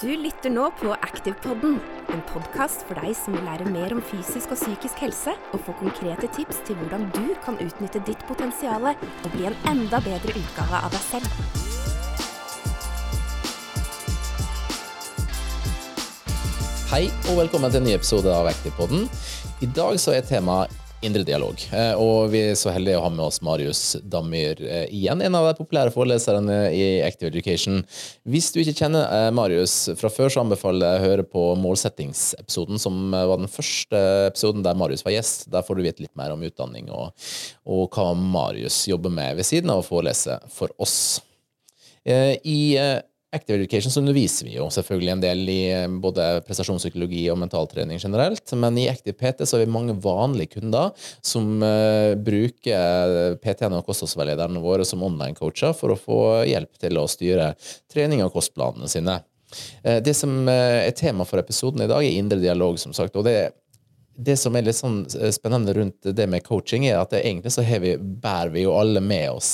Du lytter nå på Aktivpodden, en podkast for deg som vil lære mer om fysisk og psykisk helse, og få konkrete tips til hvordan du kan utnytte ditt potensial og bli en enda bedre utgave av deg selv. Hei og velkommen til en ny episode av Aktivpodden. I dag så er temaet indre dialog. Eh, og vi er så heldige å ha med oss Marius Dammyr eh, igjen, en av de populære foreleserne i Active Education. Hvis du ikke kjenner eh, Marius fra før, så anbefaler jeg å høre på målsettingsepisoden, som var den første episoden der Marius var gjest. Der får du vite litt mer om utdanning og, og hva Marius jobber med ved siden av å forelese for oss. I Active Education så underviser vi jo selvfølgelig en del i eh, både prestasjonspsykologi og mentaltrening generelt, men i Active PT så har vi mange vanlige kunder som uh, bruker PT-ene og kostholdsveilederne våre som online-coacher for å få hjelp til å styre trening og kostplanene sine. Uh, det som er tema for episoden i dag, er indre dialog, som sagt. og det det som er litt sånn spennende rundt det med coaching, er at egentlig så vi, bærer vi jo alle med oss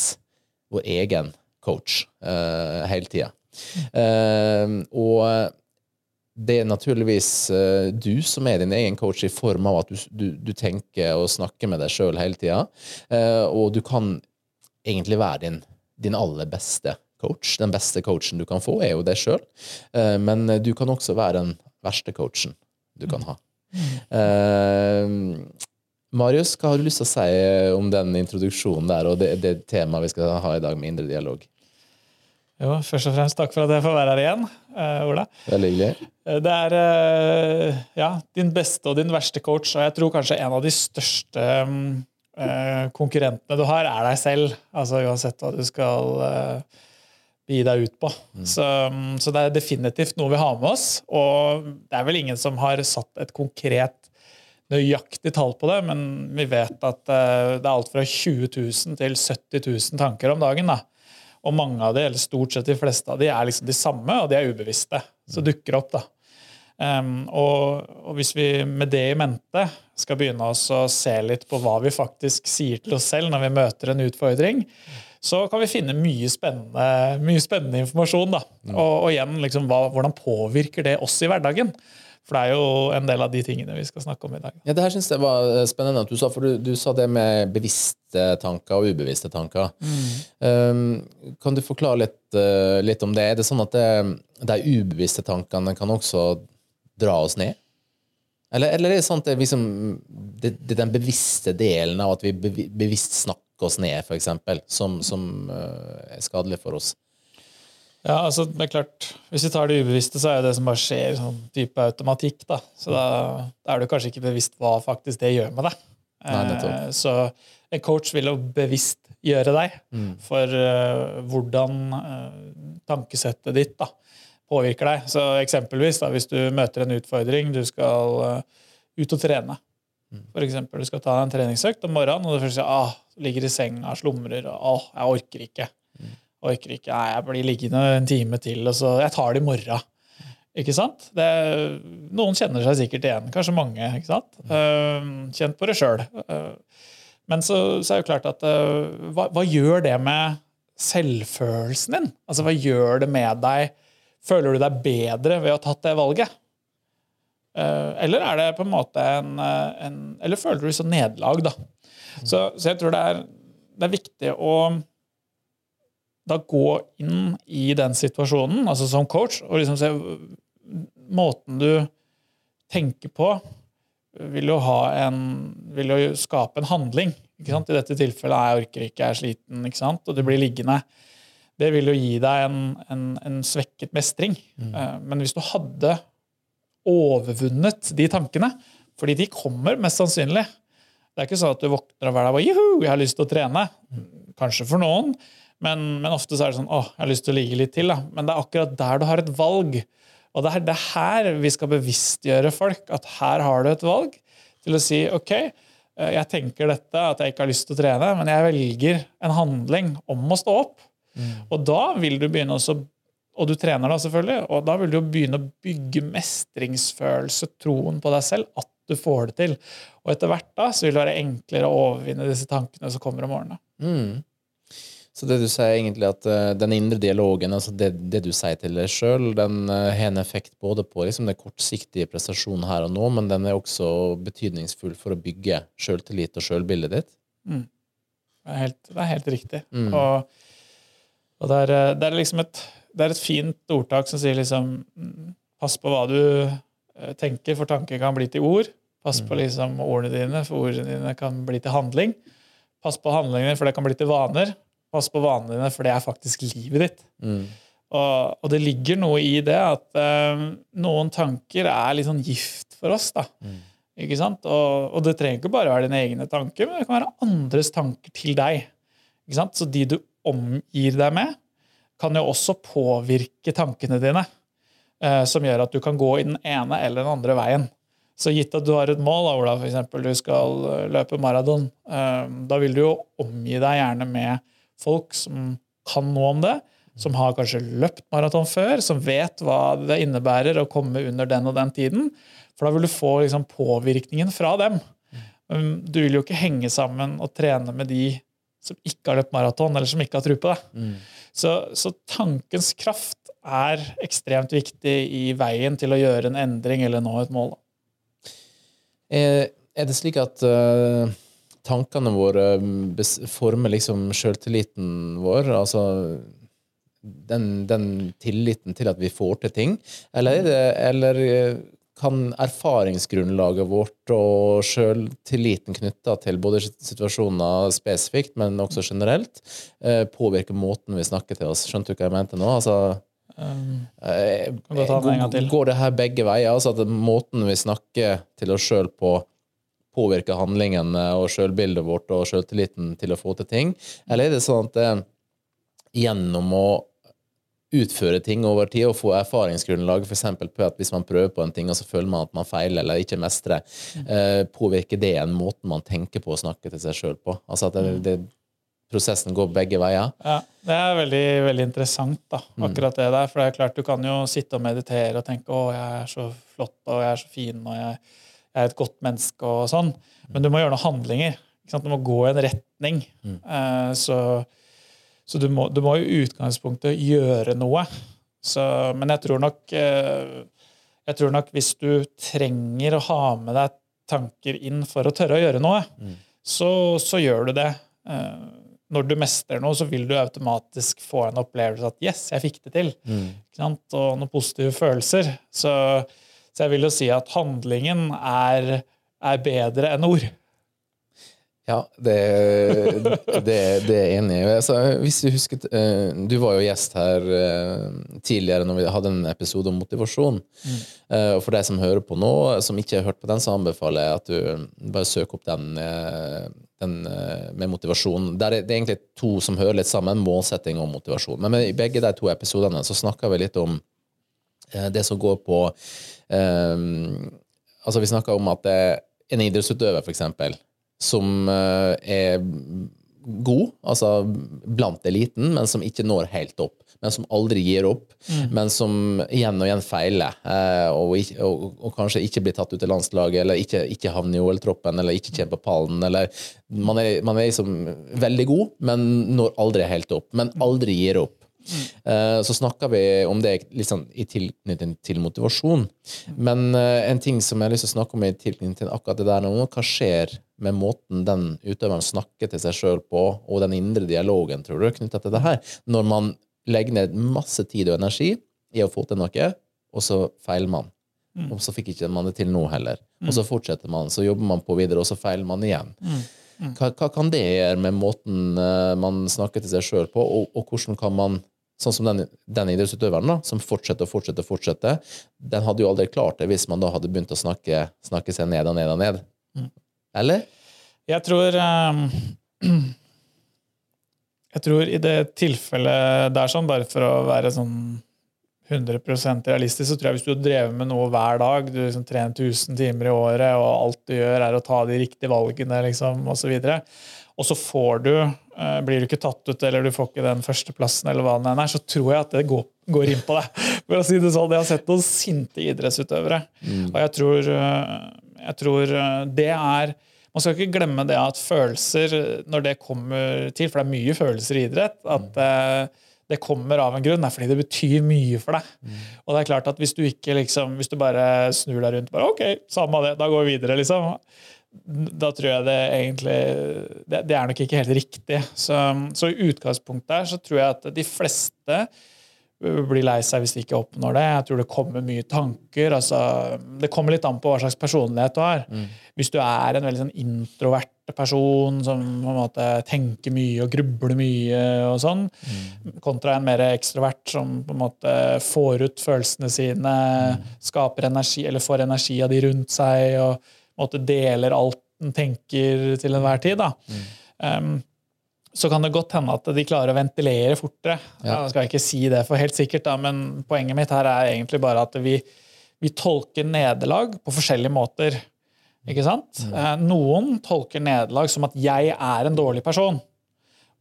vår egen coach uh, hele tida. Uh, og det er naturligvis uh, du som er din egen coach i form av at du, du, du tenker og snakker med deg sjøl hele tida. Uh, og du kan egentlig være din, din, aller beste coach. Den beste coachen du kan få, er jo deg sjøl. Uh, men du kan også være den verste coachen du kan ha. Marius, hva har du lyst til å si om den introduksjonen der og det, det temaet vi skal ha i dag med indre dialog? Jo, først og fremst takk for at jeg får være her igjen, uh, Ola. Veldig hyggelig. Det er uh, ja, din beste og din verste coach, og jeg tror kanskje en av de største uh, konkurrentene du har, er deg selv. Altså Uansett hva du skal gi deg ut på. Mm. Så, så, det er definitivt noe vi har med oss. Og det er vel ingen som har satt et konkret nøyaktig tall på det, men vi vet at det er alt fra 20 000 til 70 000 tanker om dagen. da og mange av de, eller stort sett de fleste av de, er liksom de samme, og de er ubevisste. Så dukker opp, da. Um, og, og, hvis vi med det i mente skal begynne oss å se litt på hva vi faktisk sier til oss selv når vi møter en utfordring, så kan vi finne mye spennende, mye spennende informasjon. da. Mm. Og, og, igjen, liksom, hva, hvordan påvirker det oss i hverdagen? For det er jo en del av de tingene vi skal snakke om i dag. Ja, Det her synes jeg var eh, spennende at du sa, for du, du sa det med bevisste tanker og ubevisste tanker. Mm. Um, kan du forklare litt, uh, litt, om det? Er det sånn at de ubevisste tankene kan også dra oss ned? Eller, eller er det sånn at det, liksom, det, det, er den bevisste delen av at vi bevisst snakker oss ned, f.eks., som, som uh, er skadelig for oss? Ja, altså, det er klart, Hvis vi tar det ubevisste, så er det det som bare skjer sånn type automatikk. da. Så da, da, er du kanskje ikke bevisst hva faktisk det gjør med deg. Nei, eh, så en coach vil jo bevisst gjøre deg mm. for uh, hvordan uh, tankesettet ditt da, påvirker deg. Så eksempelvis da, hvis du møter en utfordring, du skal uh, ut og trene. Mm. For eksempel, du skal ta en treningsøkt om morgenen, og du først sier ah, ligger i senga, slumrer ah, jeg orker ikke orker ikke, nei, jeg blir liggende en time til, og så jeg tar det i morgen. Ikke sant? Det, noen kjenner seg sikkert igjen, kanskje mange. ikke sant? Uh, kjent på det sjøl. Uh, men så, så, er det jo klart at uh, hva, hva, gjør det med selvfølelsen din? Altså, Hva gjør det med deg? Føler du deg bedre ved å ha tatt det valget? eller er det på en måte en, en Eller føler du så nederlag, da? Så, så, jeg tror det er, det er viktig å da gå inn i den situasjonen, altså som coach, og liksom se Måten du tenker på, vil jo, en, vil jo skape en handling. ikke sant? I dette tilfellet er jeg orker ikke, jeg er sliten, ikke sant? og du blir liggende. Det vil jo gi deg en, en, en svekket mestring. Mm. Eh, men hvis du hadde overvunnet de tankene, fordi de kommer mest sannsynlig Det er ikke sånn at du våkner og er der og 'juhu, jeg har lyst til å trene'. Mm. Kanskje for noen. Men, men, ofte så er det sånn åh, jeg har lyst til å ligge litt til. da. Men det er akkurat der du har et valg. Og det er, det er her vi skal bevisstgjøre folk, at her har du et valg til å si ok, eh, jeg tenker dette, at jeg ikke har lyst til å trene, men jeg velger en handling om å stå opp. Mm. Og da vil du begynne også og du trener da, selvfølgelig, og da vil du begynne å bygge mestringsfølelse, troen på deg selv, at du får det til. Og etter hvert da så vil det være enklere å overvinne disse tankene som kommer om morgenen. Mm. Så det du sier egentlig at uh, den indre dialogen, altså det, det du sier til deg sjøl, den uh, har en effekt både på liksom, den kortsiktige prestasjonen her og nå, men den er også betydningsfull for å bygge sjøltillit og sjølbildet ditt? Mm. Det, er helt, det, er helt, riktig. Mm. Og, og det, er, eh, det, er, liksom et, det er et fint ordtak som sier liksom Pass på hva du tenker, for tanker kan bli til ord. Pass på mm. liksom ordene dine, for ordene dine kan bli til handling. Pass på handlingene, for det kan bli til vaner. Pass på vanene dine, for det er faktisk livet ditt. Mm. Og, og, det ligger noe i det at um, noen tanker er litt sånn gift for oss. da. Mm. Ikke sant? Og, og, det trenger ikke bare være dine egne tanker, men det kan være andres tanker til deg. Ikke sant? Så de du omgir deg med, kan jo også påvirke tankene dine. Uh, som gjør at du kan gå i den ene eller den andre veien. Så gitt at du har et mål, da, Ola, eksempel, du skal uh, løpe maraton, uh, da vil du jo omgi deg gjerne med folk som kan noe om det, som har kanskje løpt maraton før, som vet hva det innebærer å komme under den og den tiden. For da vil du få liksom, påvirkningen fra dem. Du vil jo ikke henge sammen og trene med de som ikke har løpt maraton, eller som ikke har tro på det. Mm. Så, så, tankens kraft er ekstremt viktig i veien til å gjøre en endring eller nå et mål. Er, er det slik at uh tankene våre former liksom sjøltilliten vår? Altså den, den, tilliten til at vi får til ting? Eller, det, eller eh, kan erfaringsgrunnlaget vårt og sjøltilliten knytta til både situasjoner spesifikt, men også generelt, eh, påvirke måten vi snakker til oss? Skjønte du hva jeg mente nå? Altså, um, går, går det her begge veier? Altså at måten vi snakker til oss sjøl på, påvirke handlingene og sjølbildet vårt og sjøltilliten til å få til ting? Eller er det sånn at det, gjennom å utføre ting over tid og få erfaringsgrunnlag, f.eks. på at hvis man prøver på en ting og så føler man at man feiler eller ikke mestrer, eh, påvirker det en måte man tenker på å snakke til seg sjøl på? Altså at det, mm. det, prosessen går begge veier? Ja, Det er veldig, veldig interessant, da, mm. akkurat det der. For det er klart du kan jo sitte og meditere og tenke 'Å, jeg er så flott, og jeg er så fin', og jeg jeg er et godt menneske og sånn. Men du må gjøre noen handlinger. Du må gå i en retning. Mm. Uh, så, så du, må, du, må, i utgangspunktet gjøre noe. Så, men jeg tror nok uh, jeg tror nok hvis du trenger å ha med deg tanker inn for å tørre å gjøre noe, mm. så, så, gjør du det. Uh, når du mestrer noe, så vil du automatisk få en opplevelse at 'yes, jeg fikk det til'. Mm. Og noen positive følelser. Så så jeg vil jo si at handlingen er, er bedre enn ord. Ja, det, det, det er jeg enig i. Altså, hvis Du husker, eh, du var jo gjest her eh, tidligere når vi hadde en episode om motivasjon. Mm. Eh, og For deg som hører på nå, som ikke har hørt på den, så anbefaler jeg at du bare søker opp den, den med motivasjon. Der er det egentlig to som hører litt sammen, målsetting og motivasjon. Men i begge de to episodene så snakker vi litt om det som går på Um, altså Vi snakker om at det er en idrettsutøver, eksempel, som uh, er god, altså blant eliten, men som ikke når helt opp. Men som aldri gir opp, mm. men som igjen og igjen feiler. Eh, og, og, og, kanskje ikke blir tatt ut til landslaget, eller ikke, ikke havner i OL-troppen, eller ikke kommer på pallen. eller Man er, man er liksom veldig god, men når aldri helt opp. Men aldri gir opp. Mm. Så snakker vi om det liksom i tilknytning til motivasjon. Men eh, en ting som jeg har lyst til å snakke om i tilknytning til akkurat det der nå, hva skjer med måten den utøveren snakker til seg sjøl på, og den indre dialogen, tror du, knytta til det her, når man legger ned masse tid og energi i å få til noe, og så feiler man. Mm. Og så fikk ikke man det til nå heller. Mm. Og så fortsetter man, så jobber man på videre, og så feiler man igjen. Mm. mm. Hva, hva, kan det gjøre med måten uh, man snakker til seg sjøl på, og, og, hvordan kan man Sånn som den, den idrettsutøveren da, som fortsetter og fortsetter, fortsetter, den hadde jo aldri klart det hvis man da hadde begynt å snakke, snakke seg ned og ned og ned. Mm. Eller? Jeg tror um, Jeg tror i det tilfellet der, sånn, bare for å være sånn 100% realistisk, så tror jeg hvis du drevet med noe hver dag, du liksom trener 1000 timer i året, og alt du gjør, er å ta de riktige valgene, liksom, osv., og, så og så får du Eh, blir du ikke tatt ut, eller du får ikke den førsteplassen, eller hva det er, så tror jeg at det går, går inn på deg. For å si det sånn, Jeg har sett noen sinte idrettsutøvere. Mm. Og jeg tror, eh, jeg tror, eh, det er man skal ikke glemme det at følelser, når det kommer til, for det er mye følelser i idrett, at eh, det kommer av en grunn. Det er fordi det betyr mye for deg. Mm. Og det er klart at hvis du ikke liksom, hvis du bare snur deg rundt bare, ok, samme det, da går vi videre, liksom, da tror jeg det egentlig Det, det er nok ikke helt riktig. Så, så, i utgangspunktet her så tror jeg at de fleste blir lei seg hvis de ikke oppnår det. Jeg tror det kommer mye tanker. Altså, det kommer litt an på hva slags personlighet du har. Mm. Hvis du er en veldig sånn introvert person som måte tenker mye og grubler mye, og sånn, mm. kontra en mer ekstrovert som på en måte får ut følelsene sine, mm. skaper energi, eller får energi av de rundt seg, og måte deler alt den tenker til enhver tid. Mm. Um, så kan det godt hende at de klarer å ventilere fortere. Ja. Jeg skal ikke si det for helt sikkert, da, men poenget mitt her er egentlig bare at vi, vi tolker nederlag på forskjellige måter. Ikke sant? Mm. Eh, noen tolker nederlag som at 'jeg er en dårlig person'.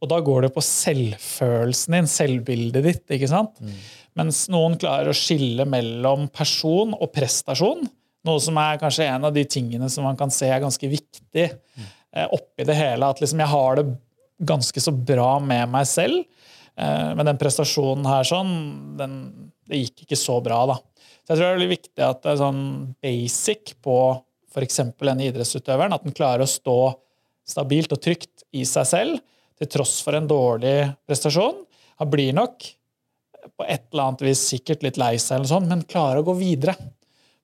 Og da går det på selvfølelsen din, selvbildet ditt. ikke sant? Mm. Mens noen klarer å skille mellom person og prestasjon. Noe som er kanskje en av de tingene som man kan se er ganske viktig eh, oppi det hele. At liksom jeg har det ganske så bra med meg selv. Eh, men den prestasjonen her sånn, den, det gikk ikke så bra, da. Så jeg tror det er veldig viktig at det er sånn basic på f.eks. denne idrettsutøveren, at den klarer å stå stabilt og trygt i seg selv til tross for en dårlig prestasjon. Han blir nok på et eller annet vis sikkert litt lei seg, eller sånn, men klarer å gå videre.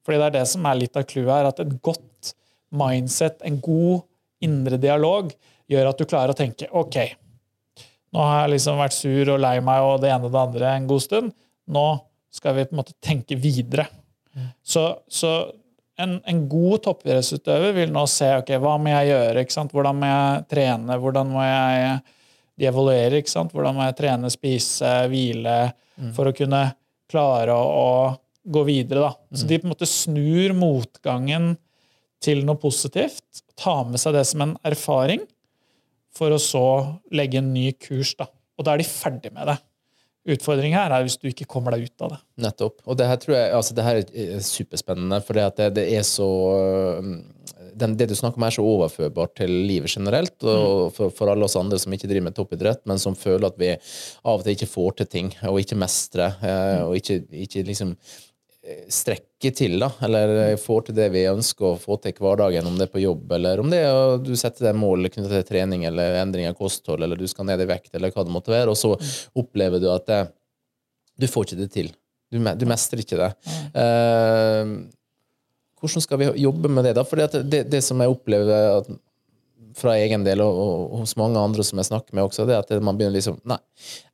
Fordi det er det som er litt av clouet her, at et godt mindset, en god indre dialog, gjør at du klarer å tenke OK, nå har jeg liksom vært sur og lei meg og det ene og det andre en god stund. Nå skal vi på en måte tenke videre. Mm. Så, så en, en, god toppidrettsutøver vil nå se ok, hva må jeg gjøre, hvordan må jeg trene, hvordan må jeg de evaluerer, ikke sant? hvordan må jeg trene, spise, hvile, mm. for å kunne klare å gå videre. Da. Så mm. de på en måte snur motgangen til noe positivt, tar med seg det som en erfaring, for å så legge en ny kurs. Da. Og da er de ferdig med det. Utfordringen her er hvis du ikke kommer deg ut av det. Nettopp. Og det her tror jeg, altså det her er superspennende, for det, det, er så den, Det du snakker om, er så overførbart til livet generelt, og mm. for, for, alle oss andre som ikke driver med toppidrett, men som føler at vi av og til ikke får til ting, og ikke mestrer, eh, og ikke, ikke liksom strekke til, da, eller får til det vi ønsker å få til i hverdagen, om det er på jobb, eller om det er at du setter deg mål knyttet til trening eller endring av kosthold, eller du skal ned i vekt, eller hva det måtte være, og så opplever du at det, du får ikke det til. Du, du mestrer ikke det. Uh, hvordan skal vi jobbe med det, da? For det, det, som jeg opplever at fra egen del og, og, hos mange andre som jeg snakker med også, det at man begynner liksom Nei,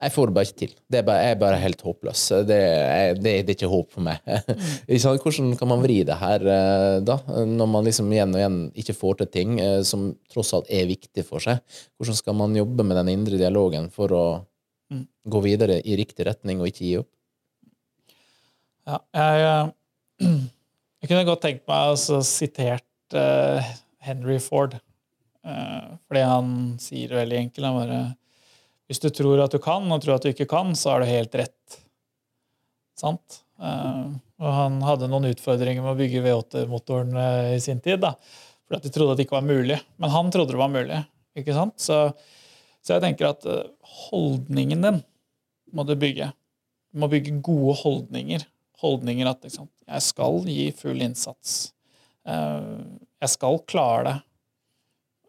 jeg får det bare ikke til. Det er bare, jeg er bare helt håpløs. Det er, det, det er ikke håp for meg. Hvordan kan man vri det her eh, da, når man liksom igjen og igjen ikke får til ting eh, som tross alt er viktig for seg? Hvordan skal man jobbe med den indre dialogen for å mm. gå videre i riktig retning og ikke gi opp? Ja, jeg, eh, jeg kunne godt tenkt meg altså, sitere uh, Henry Ford. Eh, fordi han sier det veldig enkelt. Han bare Hvis du tror at du kan, og tror at du ikke kan, så har du helt rett. Sant? Eh, og han hadde noen utfordringer med å bygge V8-motoren eh, i sin tid. da, Fordi at de trodde at det ikke var mulig. Men han trodde det var mulig. ikke sant? Så, så jeg tenker at holdningen din må du bygge. Du må bygge gode holdninger. Holdninger at liksom, jeg skal gi full innsats. Jeg skal klare det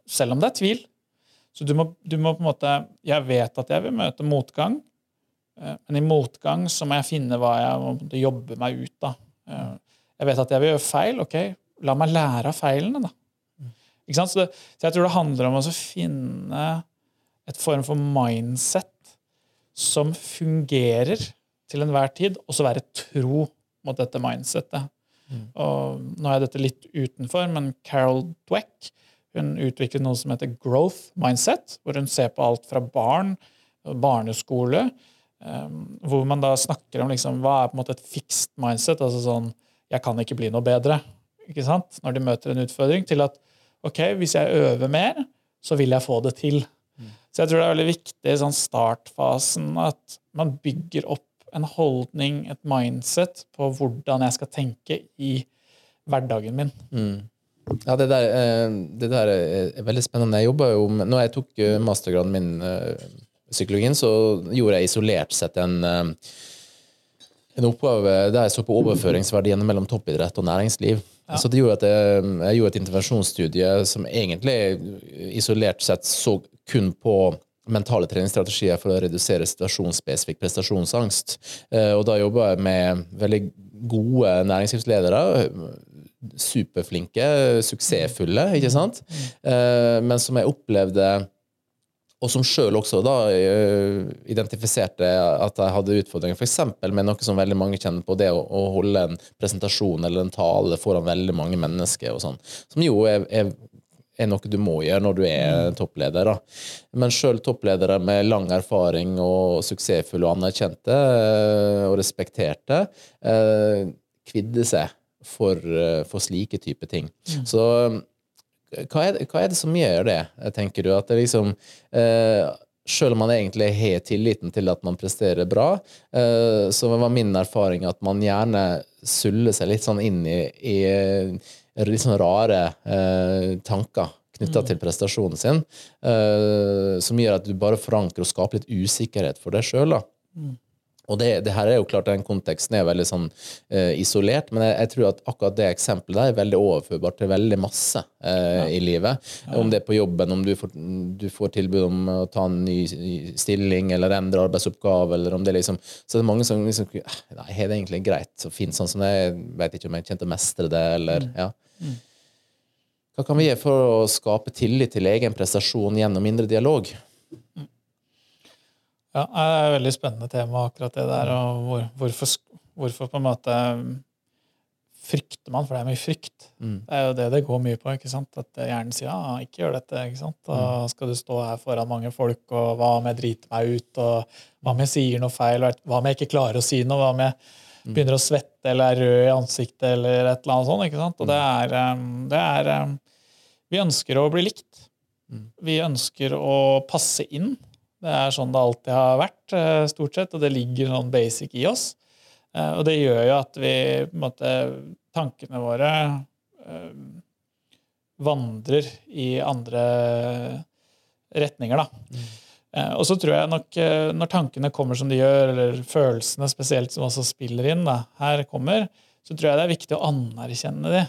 selv om det er tvil. Så du må, du må, på en måte Jeg vet at jeg vil møte motgang, eh, men i motgang så må jeg finne hva jeg må jobbe meg ut av. Eh, jeg vet at jeg vil gjøre feil. Ok, la meg lære av feilene, da. Ikke sant? Så, det, så jeg tror det handler om å finne et form for mindset som fungerer til enhver tid, og så være tro mot dette mindsettet. Mm. Og nå er dette litt utenfor, men Carol Dweck hun utviklet noe som heter growth mindset, hvor hun ser på alt fra barn, barneskole, um, hvor man da snakker om liksom, hva er på en måte et fixed mindset, altså sånn 'jeg kan ikke bli noe bedre', ikke sant? når de møter en utfordring, til at ok, hvis jeg øver mer, så vil jeg få det til. Mm. Så jeg tror det er veldig viktig i sånn startfasen at man bygger opp en holdning, et mindset, på hvordan jeg skal tenke i hverdagen min. Mm. Ja, det der, det der, er veldig spennende. Jeg jobba jo med, når jeg tok mastergraden min i psykologien, så gjorde jeg isolert sett en en oppgave der jeg så på overføringsverdiene mellom toppidrett og næringsliv. Ja. Så det gjorde at jeg, jeg, gjorde et intervensjonsstudie som egentlig isolert sett så kun på mentale treningsstrategier for å redusere situasjonsspesifikk prestasjonsangst. Eh, og da jobba jeg med veldig gode næringslivsledere. Superflinke, suksessfulle, ikke sant? Mm. Eh, men som jeg opplevde og som sjøl også da uh, identifiserte at jeg hadde utfordringer f.eks. med noe som veldig mange kjenner på, det å, å, holde en presentasjon eller en tale foran veldig mange mennesker og sånn, som jo er, er, er, noe du må gjøre når du er mm. toppleder. da. Men sjøl toppledere med lang erfaring og suksessfulle og anerkjente uh, og respekterte kvidde seg for, for slike type ting. Mm. Så hva er, hva er, det, som gjør det, tenker du? At det liksom eh, selv om man egentlig har tilliten til at man presterer bra, eh, så var min erfaring at man gjerne suller seg litt sånn inn i, i litt sånn rare eh, tanker knytta mm. til prestasjonen sin, eh, som gjør at du bare forankrer og skaper litt usikkerhet for deg sjøl. Mm. Og det, det, her er jo klart den konteksten er veldig sånn uh, isolert, men jeg, jeg, tror at akkurat det eksempelet der er veldig overførbart til veldig masse uh, ja. i livet. Ja. Om det er på jobben, om du får, du får, tilbud om å ta en ny stilling eller endre arbeidsoppgave, eller om det liksom Så det er mange som liksom «Ah, Nei, er det egentlig greit å fint sånn som det er? Vet ikke om jeg kjente å mestre det, eller mm. Ja. Mm. Hva kan vi gjøre for å skape tillit til egen prestasjon gjennom indre dialog? Mm. Ja, det er et veldig spennende tema, akkurat det der. og hvor, hvorfor, hvorfor, på en måte frykter man? For det er mye frykt. Mm. Det er jo det det går mye på. ikke sant? At hjernen sier ja, ikke gjør dette. ikke sant? Da mm. skal du stå her foran mange folk, og hva om jeg driter meg ut? og Hva om jeg sier noe feil? Hva om jeg ikke klarer å si noe? Hva om jeg mm. begynner å svette eller er rød i ansiktet eller et eller annet sånt? ikke sant? Og det mm. er, det er Vi ønsker å bli likt. Mm. Vi ønsker å passe inn. Det er sånn det alltid har vært, eh, stort sett, og det ligger sånn basic i oss. Eh, og det gjør jo at vi måte Tankene våre eh, vandrer i andre retninger, da. Mm. Og så tror jeg nok når tankene kommer som de gjør, eller følelsene spesielt som også spiller inn, da, her kommer, så tror jeg det er viktig å anerkjenne de.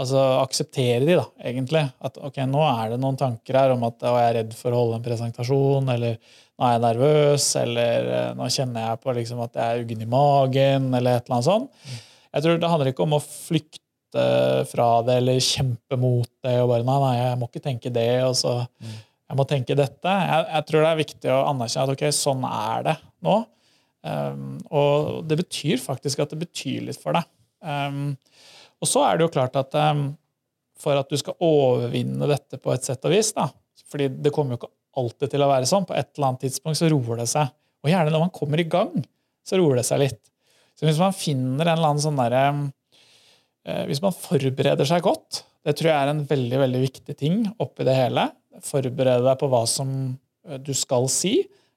Altså akseptere de, da, egentlig. At ok, nå er det noen tanker her om at å, jeg er redd for å holde en presentasjon, eller nå er jeg nervøs, eller eh, nå kjenner jeg på liksom at jeg er uggen i magen, eller et eller annet sånt. Jeg tror Det handler ikke om å flykte fra det eller kjempe mot det og bare nei, nei, jeg må ikke tenke det, og så jeg må tenke dette. Jeg, jeg tror det er viktig å anerkjenne at ok, sånn er det nå. Um, og det betyr faktisk at det betyr litt for deg. Um, og så er det jo klart at um, for at du skal overvinne dette på et sett og vis, da, fordi det kommer jo ikke alltid til å være sånn, på et eller annet tidspunkt så roer det seg. Og gjerne når man kommer i gang, så roer det seg litt. Så hvis man finner en eller annen sånn derre eh, Hvis man forbereder seg godt, det tror jeg er en veldig veldig viktig ting oppi det hele. Forberede deg på hva som eh, du skal si.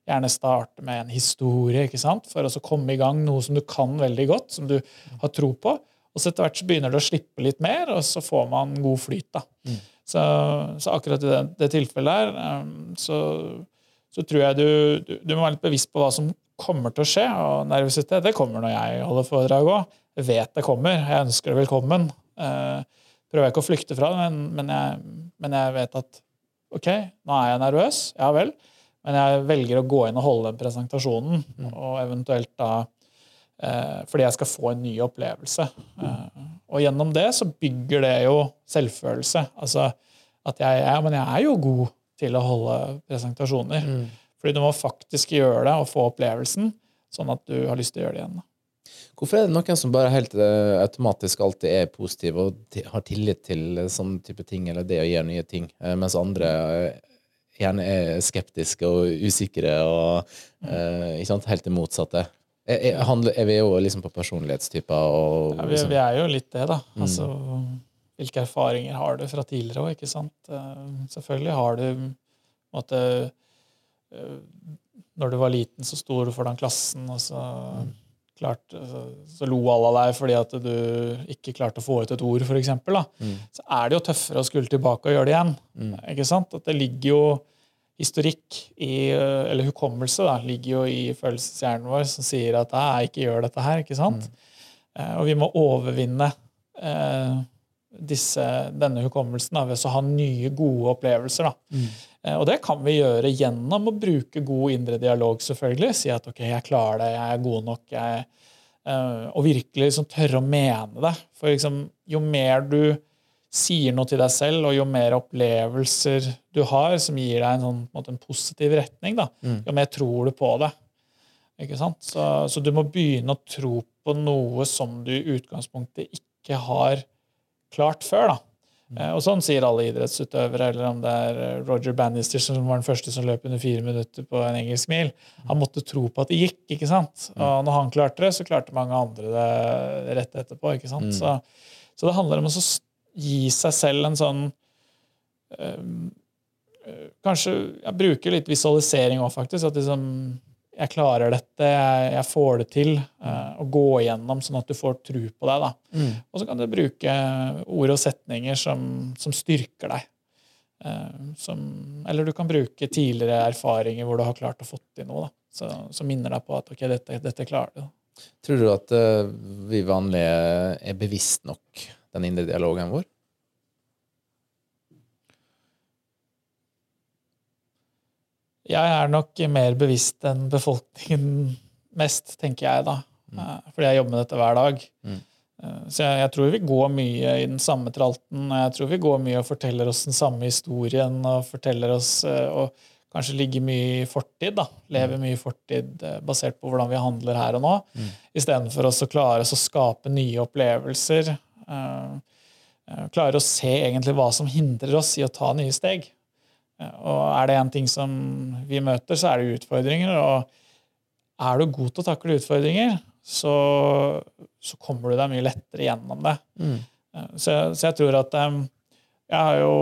Gjerne starte med en historie ikke sant? for å komme i gang noe som du kan veldig godt, som du har tro på. Og så etter hvert så begynner det å slippe litt mer, og så får man god flyt. da. Mm. Så, så, akkurat i det, det tilfellet her um, så, så, tror jeg du, du, du, må være litt bevisst på hva som kommer til å skje. Og nervøsitet det kommer når jeg holder foredrag òg. Jeg vet det kommer. Jeg ønsker det velkommen. Eh, prøver ikke å flykte fra det, men, men, jeg, men jeg vet at OK, nå er jeg nervøs. Ja vel. Men jeg velger å gå inn og holde den presentasjonen, mm. og eventuelt da fordi jeg skal få en ny opplevelse. Eh, og gjennom det så bygger det jo selvfølelse. Altså at jeg, er, men jeg er jo god til å holde presentasjoner. Mm. Fordi du må faktisk gjøre det og få opplevelsen, sånn at du har lyst til å gjøre det igjen. Hvorfor er det noen som bare helt uh, automatisk alltid er positive og har tillit til sånne type ting, eller det å gjøre nye ting, mens andre gjerne er skeptiske og usikre og ikke sant, helt det motsatte? Er, er, vi jo liksom på personlighetstyper? Og, ja, vi, liksom- vi, er jo litt det, da. Mm. Altså, hvilke erfaringer har du fra tidligere òg, ikke sant? Uh, selvfølgelig har du måtte, uh, Når du var liten, så sto du foran klassen, og så mm. klart, så, så lo alle av deg fordi at du ikke klarte å få ut et ord, f.eks., mm. så er det jo tøffere å skulle tilbake og gjøre det igjen. Mm. ikke sant? At det ligger jo historikk i, eller hukommelse da, ligger jo i følelseshjernen vår som sier at jeg ikke gjør dette her. ikke sant? Mm. Eh, og vi må overvinne eh, disse, denne hukommelsen da, ved å ha nye, gode opplevelser. da. Mm. Eh, og det kan vi gjøre gjennom å bruke god indre dialog. selvfølgelig. Si at ok, jeg klarer det, jeg er god nok. Jeg, uh, og virkelig liksom tørre å mene det. For liksom, jo mer du sier noe til deg selv, og jo mer opplevelser du har som gir deg en, sånn, en, måte, en positiv retning, da, mm. jo mer tror du på det. Ikke sant? Så, så, du må begynne å tro på noe som du i utgangspunktet ikke har klart før. da. Eh, og sånn sier alle idrettsutøvere, eller om det er eh, Roger Bannister som var den første som løp under fire minutter på en engelsk mil. Han måtte tro på at det gikk. ikke sant? Mm. Og når han klarte det, så klarte mange andre det rett etterpå. ikke sant? Mm. Så, så, det handler om å gi seg selv en sånn øh, Kanskje jeg bruker litt visualisering òg, faktisk. at liksom jeg klarer dette, jeg, jeg får det til. Uh, å gå igjennom sånn at du får tro på deg. Mm. Og så kan du bruke ord og setninger som, som styrker deg. Uh, som, eller du kan bruke tidligere erfaringer hvor du har klart å få til noe. Så, som minner deg på at ok, dette, dette klarer du. Tror du at uh, vi vanlige er bevisst nok den indre dialogen vår? Jeg er nok mer bevisst enn befolkningen mest, tenker jeg da. Mm. Eh, fordi jeg jobber med dette hver dag. Mm. Eh, så jeg, jeg, tror vi går mye i den samme tralten, jeg tror vi går mye og forteller oss den samme historien og forteller oss eh, og kanskje ligger mye i fortid. da, Lever mm. mye i fortid basert på hvordan vi handler her og nå, mm. istedenfor å klare oss å skape nye opplevelser. Klare å se egentlig hva som hindrer oss i å ta nye steg. Og er det én ting som vi møter, så er det utfordringer. Og er du god til å takle utfordringer, så, så kommer du deg mye lettere gjennom det. Mm. Så, så, jeg tror at Jeg har jo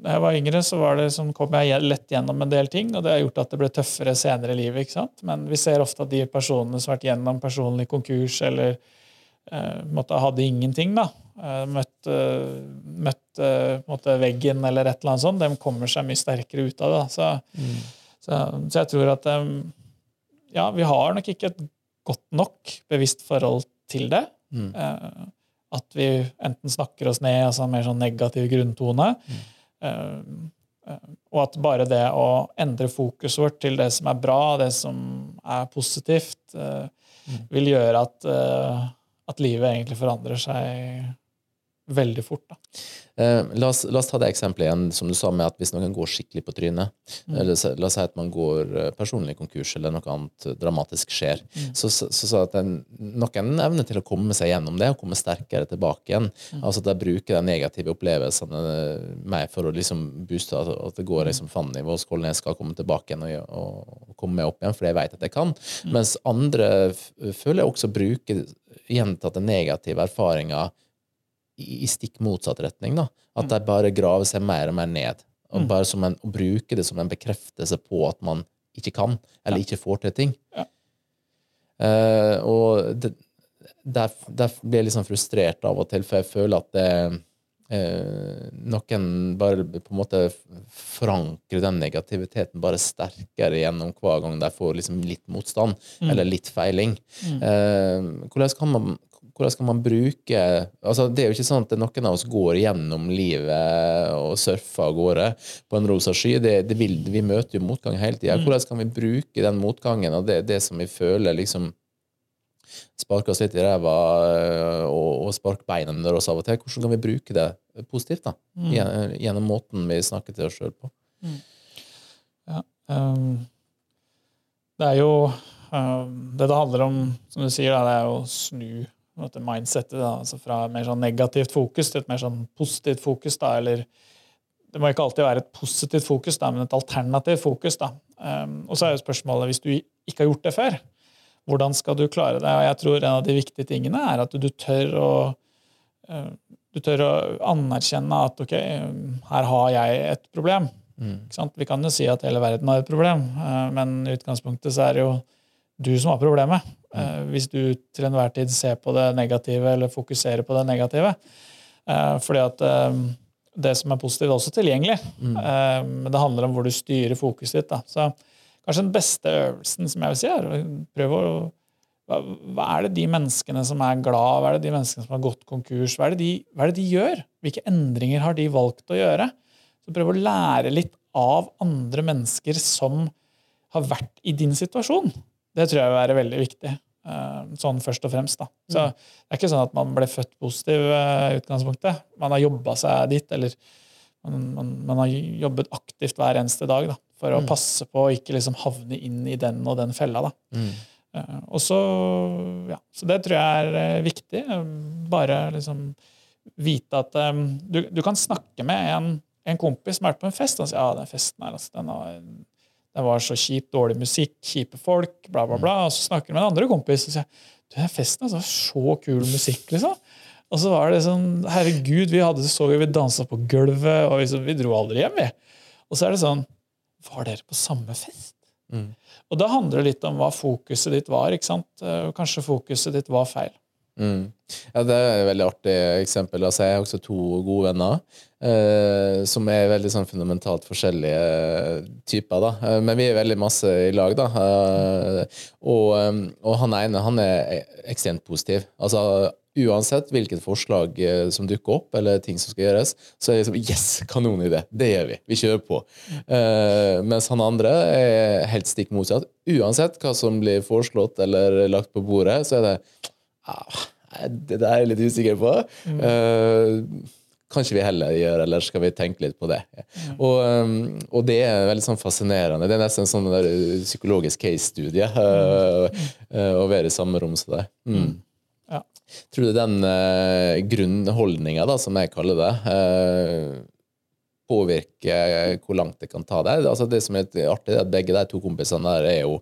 Da jeg var yngre, så var det som kom jeg lett gjennom en del ting, og det har gjort at det ble tøffere senere i livet. ikke sant? Men vi ser ofte at de personene som har vært gjennom personlig konkurs eller måtte, hadde ingenting, da, Møtte, møtte, uh, veggen eller et eller annet sånt, de kommer seg mye sterkere ut av det. Så, mm. så, så, jeg tror at ja, vi har nok ikke et godt nok bevisst forhold til det. Mm. Eh, at vi enten snakker oss ned, altså mer sånn negativ grunntone. Mm. Eh, eh, og at bare det å endre fokuset vårt til det som er bra, det som er positivt, mm. vil gjøre at, at livet egentlig forandrer seg veldig fort. Eh, la, oss, la, oss, ta det eksempelet igjen som du sa med at hvis noen går skikkelig på trynet, mm. eller la oss si at man går eh, personlig konkurs eller noe annet dramatisk skjer, mm. så, sa at en, noen evner til å komme seg gjennom det og komme sterkere tilbake igjen. Mm. Altså at de bruker de negative opplevelsene mer for å liksom booste at, at det går liksom liksom Fanny skålen jeg skal komme tilbake igjen og, og, komme meg opp igjen, for jeg vet at jeg kan. Mm. Mens andre føler jeg også bruker gjentatte negative erfaringer i stikk motsatt retning. da. At mm. de bare graver seg mer og mer ned. Og mm. bare som en, og bruker det som en bekreftelse på at man ikke kan, eller ikke får til ting. Ja. Uh, og det, der, der, blir jeg litt liksom frustrert av og til, for jeg føler at det, noen bare på en måte forankrer den negativiteten bare sterkere gjennom hver gang de får liksom litt motstand, mm. eller litt feiling. Mm. Uh, hvordan kan man hvordan skal man bruke altså Det er jo ikke sånn at noen av oss går gjennom livet og surfer av gårde på en rosa sky. Det, det vil, vi møter jo motgang hele tida. Mm. Hvordan kan vi bruke den motgangen og det, det som vi føler liksom sparker oss litt i ræva øh, og, og sparker beina under oss av og til? Hvordan kan vi bruke det positivt da? Mm. Gjennom måten vi snakker til oss sjøl på? Mm. Ja, um, det er jo um, Det det handler om, som du sier, da, det er å snu mindsettet da, altså fra mer sånn negativt fokus til et mer sånn positivt fokus. Da, eller det må ikke alltid være et positivt fokus, da, men et alternativt fokus. Da. Um, og så er jo spørsmålet, hvis du ikke har gjort det før, hvordan skal du klare det? Og jeg tror en av de viktige tingene er at du tør å, uh, du tør å anerkjenne at ok, her har jeg et problem. Mm. Vi kan jo si at hele verden har et problem, uh, men i utgangspunktet så er det jo du som har problemet. Mm. hvis du til enhver tid ser på det negative eller fokuserer på det negative. Fordi at det som er positivt, er også tilgjengelig. Mm. Men det handler om hvor du styrer fokuset ditt. Da. Så kanskje den beste øvelsen som jeg vil si, er å prøve å hva, hva, er det de menneskene som er glad, hva er det de menneskene som har gått konkurs, hva er, det de, hva er det de gjør? Hvilke endringer har de valgt å gjøre? Så prøv å lære litt av andre mennesker som har vært i din situasjon. Det tror jeg vil være veldig viktig. Eh, sånn først og fremst. da. Så mm. Det er ikke sånn at man ble født positiv eh, i utgangspunktet. Man har jobba seg dit, eller man, man, man, har jobbet aktivt hver eneste dag da, for å mm. passe på å ikke liksom havne inn i den og den fella. da. Mm. Uh, og så, ja, så det tror jeg er viktig. Bare liksom vite at um, du, du, kan snakke med en en kompis som har vært på en fest, og sier ja, den festen her, altså, den, var, den var så kjip, dårlig musikk, kjipe folk, bla, bla, bla. Og så snakker du med en andre kompis og sier du, den festen altså, så kul musikk, liksom. Og så var det sånn Herregud, vi hadde det så gøy, vi dansa på gulvet, og liksom, vi dro aldri hjem, vi. Og så er det sånn Var dere på samme fest? Mm. Og da handler det litt om hva fokuset ditt var. ikke sant? Kanskje fokuset ditt var feil. Mm. Ja, Det er et veldig artig eksempel. Altså, jeg har også to gode venner eh, som er veldig sånn fundamentalt forskjellige typer. da. Eh, men vi er veldig masse i lag. da. Eh, og, eh, og, han ene han er ekstremt positiv. Altså, Uansett hvilket forslag eh, som dukker opp, eller ting som skal gjøres, så er det liksom Yes! Kanonidé! Det gjør vi! Vi kjører på. Uh, mens han andre er helt stikk motsatt. Uansett hva som blir foreslått eller lagt på bordet, så er det ah, Det er jeg litt usikker på. Mm. Uh, kanskje vi heller gjør, eller skal vi tenke litt på det? Mm. Og, um, og, det er veldig sånn fascinerende. Det er nesten en sånn der psykologisk case-studie uh, uh, å være i samme rom som deg. Mm. mm. Ja. Tror du den uh, grunnholdninga, som jeg kaller det, uh, påvirker hvor langt det kan ta deg? Altså det som er artig, er at begge de to kompisene der er jo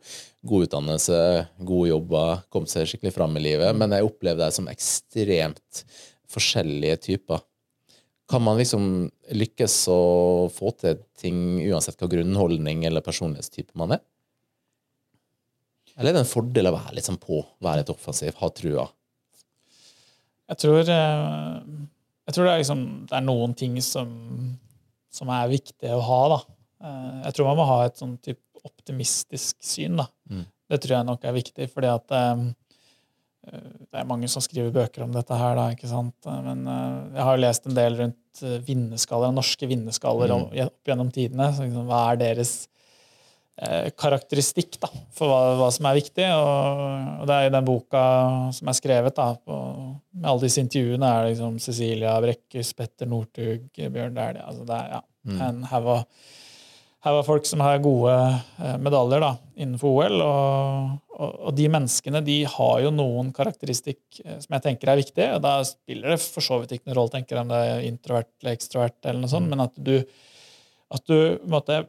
god utdannelse, gode jobber, kommet seg skikkelig fram i livet, men jeg opplever dem som ekstremt forskjellige typer. Kan man liksom lykkes å få til ting uansett hva grunnholdning eller personlighetstype man er? Eller er det en fordel å være liksom på, være litt offensiv, ha trua? Jeg tror, eh, jeg tror det, er liksom, det er noen ting som, som er viktige å ha. da. Eh, jeg tror man må ha et sånn type optimistisk syn. da. Mm. Det tror jeg nok er viktig, fordi at um, det er mange som skriver bøker om dette her, da, ikke sant? Men jeg har lest en del rundt vinnerskaller, norske vinnerskaller mm. opp gjennom tidene. Så, liksom, hva er deres karakteristikk da, for hva, hva, som er viktig? Og, og, det er i den boka som er skrevet da, på, med alle disse intervjuene, er det liksom Cecilia Brekkhus, Petter Northug, Bjørn Dæhlie altså Det er ja, mm. en haug av folk som har gode eh, medaljer da, innenfor OL. Og, og, og, de menneskene de har jo noen karakteristikk eh, som jeg tenker er viktig. og Da spiller det for så vidt ikke noen rolle tenker om det er introvert eller ekstrovert, eller noe sånt, mm. men at du, at du måtte,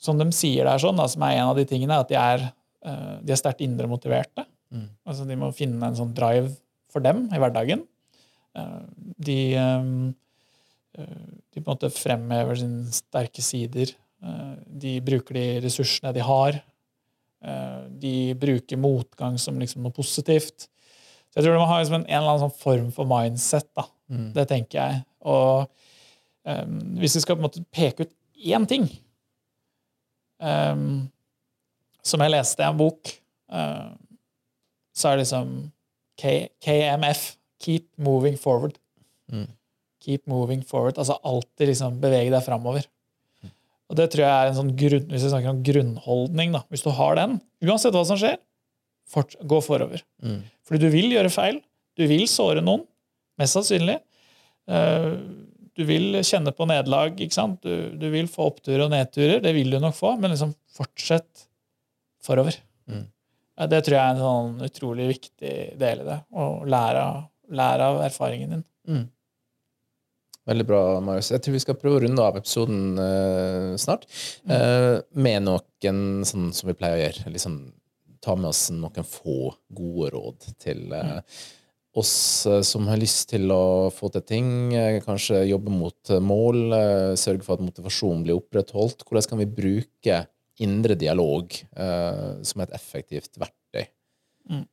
Som de sier det er sånn, da, som er en av de tingene, at de er, eh, de er sterkt indre motiverte. Mm. Altså De må finne en sånn drive for dem i hverdagen. De, de på en måte fremhever sine sterke sider Eh, de bruker de ressursene de har. Eh, de bruker motgang som liksom noe positivt. Så jeg tror de må ha liksom en, en, eller annen sånn form for mindset. da. Mm. Det tenker jeg. Og um, hvis vi skal på en måte peke ut én ting um, som jeg leste i en bok, uh, så er det liksom K KMF. Keep moving forward. Mm. Keep moving forward. Altså alltid liksom bevege deg framover. Og det tror jeg er en sånn grunn, hvis vi snakker om grunnholdning. da, Hvis du har den, uansett hva som skjer, fort, gå forover. Mm. Fordi du vil gjøre feil. Du vil såre noen, mest sannsynlig. Uh, du vil kjenne på nederlag. Du, du, vil få oppturer og nedturer. Det vil du nok få, men liksom fortsett forover. Mm. Det tror jeg er en sånn utrolig viktig del i det. Å lære, lære av erfaringen din. Mm. Veldig bra, Marius. Jeg tror vi skal prøve å runde av episoden uh, snart uh, med noen sånn som vi pleier å gjøre. Liksom, ta med oss noen få gode råd til uh, oss som har lyst til å få til ting. kanskje jobbe mot mål, sørge for at motivasjonen blir opprettholdt. Hvordan kan vi bruke indre dialog som et effektivt verktøy Mm.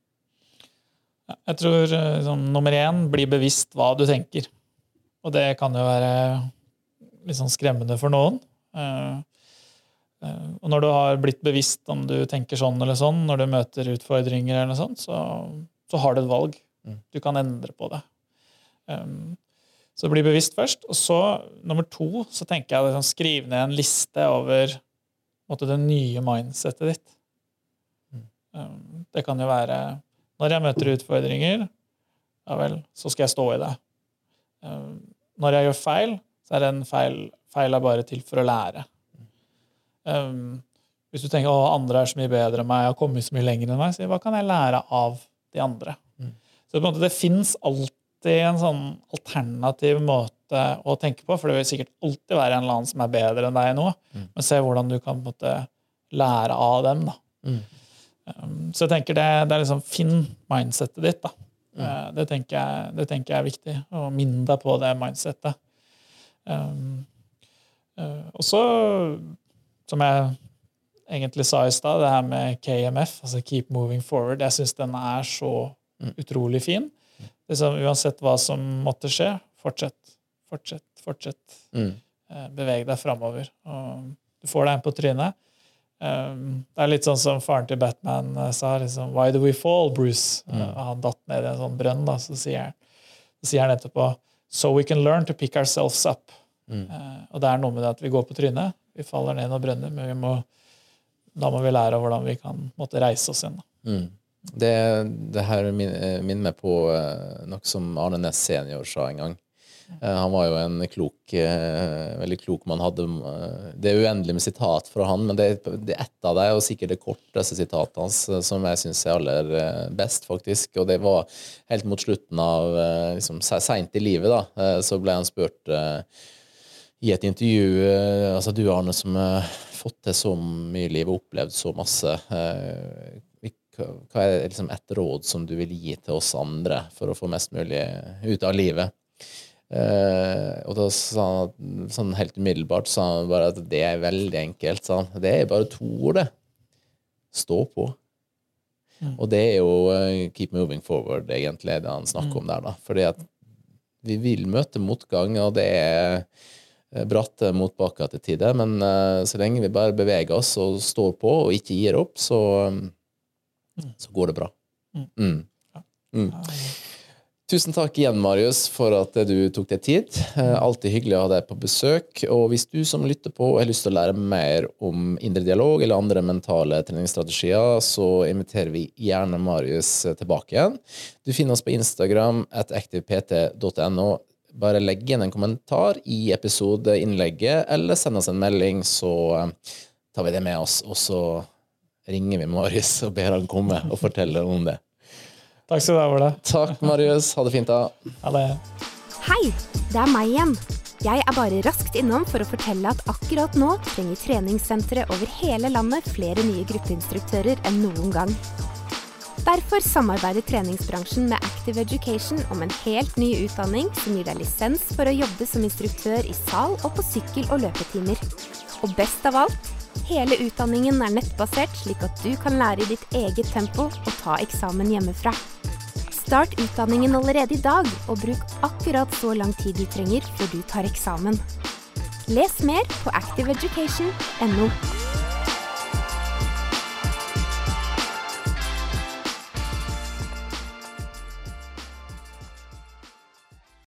Jeg tror liksom, nummer én bli bevisst hva du tenker. Og det kan jo være litt sånn skremmende for noen. Uh, uh, og når du har blitt bevisst om du tenker sånn eller sånn når du møter utfordringer, eller sånt, så, så har du et valg. Mm. Du kan endre på det. Um, så bli bevisst først. Og så, nummer to, så tenker jeg liksom, skriv ned en liste over måte, det nye mindsettet ditt. Mm. Um, det kan jo være Når jeg møter utfordringer, ja vel, så skal jeg stå i det. Um, når jeg gjør feil, så er det en feil, feil er bare til for å lære. Um, hvis du tenker at andre er så mye bedre enn meg, jeg har kommet så mye lenger enn meg, så hva kan jeg lære av de andre? Så det fins alltid en sånn alternativ måte å tenke på, for det vil sikkert alltid være en eller annen som er bedre enn deg nå, mm. men se hvordan du kan måte lære av dem. da. Mm. Um, så jeg tenker det, det er liksom Finn mindsettet ditt. da. Mm. Uh, det, tenker jeg, det, tenker jeg, er viktig. Å minne deg på det mindsettet. Um, uh, og så, som jeg egentlig sa i stad, det her med KMF, altså Keep Moving Forward, jeg syns den er så. Utrolig fin liksom, uansett hva som måtte skje, fortsett, fortsett, fortsett. Mm. Eh, beveg deg framover. du får deg en på trynet. Um, det er litt sånn som faren til Batman uh, sa. liksom, 'Why do we fall, Bruce?' Mm. Han datt ned i en sånn brønn. da, Så sier han, så sier han etterpå 'So we can learn to pick ourselves up'. Mm. Uh, og det er noe med det at vi går på trynet. Vi faller ned noen brønner, men vi må, da må vi lære hvordan vi kan måtte reise oss igjen. Mm. Det, det her minner meg på uh, noe som Arne Næss senior sa en gang. Uh, han var jo en klok, veldig klok mann. Hadde, det er uendelig med sitat fra han, men det er ett av dem, og sikkert det korteste sitatet hans, som jeg syns er aller best, faktisk. Og det var helt mot slutten av liksom, Seint i livet, da, så ble han spurt i et intervju altså Du, Arne, som har fått til så mye i livet, opplevd så masse hva er liksom et råd som du vil gi til oss andre for å få mest mulig ut av livet? Uh, og da sa han sånn helt umiddelbart sa han bare at det er veldig enkelt. Sa han. Det er bare to ord, det. Stå på. Mm. Og det er jo uh, keep moving forward, egentlig, det han snakker mm. om der. da. Fordi at vi vil møte motgang, og det er eh, bratte motbakker til tider. Men uh, så lenge vi bare beveger oss og står på og ikke gir opp, så um, så går det bra. Mm. mm. mm. Tusen takk igjen, Marius, for at du tok deg tid. Eh, alltid hyggelig å ha deg på besøk. Og hvis du som lytter på har lyst til å lære mer om indre dialog eller andre mentale treningsstrategier, så inviterer vi gjerne Marius tilbake igjen. Du finner oss på Instagram at activept.no. Bare legg inn en kommentar i episodeinnlegget, eller send oss en melding, så eh, tar vi det med oss. Og så ringer vi Marius og ber han komme og fortelle om det. Takk skal du ha, Ola. Takk, Marius. Ha det fint, da. Ha det. Hei, det er meg igjen. Jeg er bare raskt innom for å fortelle at akkurat nå trenger treningssentre over hele landet flere nye gruppeinstruktører enn noen gang. Derfor samarbeider treningsbransjen med Active Education om en helt ny utdanning som gir deg lisens for å jobbe som instruktør i sal og på sykkel- og løpetimer. Og best av alt Hele utdanningen er nettbasert, slik at du kan lære i ditt eget tempo og ta eksamen hjemmefra. Start utdanningen allerede i dag, og bruk akkurat så lang tid du trenger før du tar eksamen. Les mer på activeeducation.no.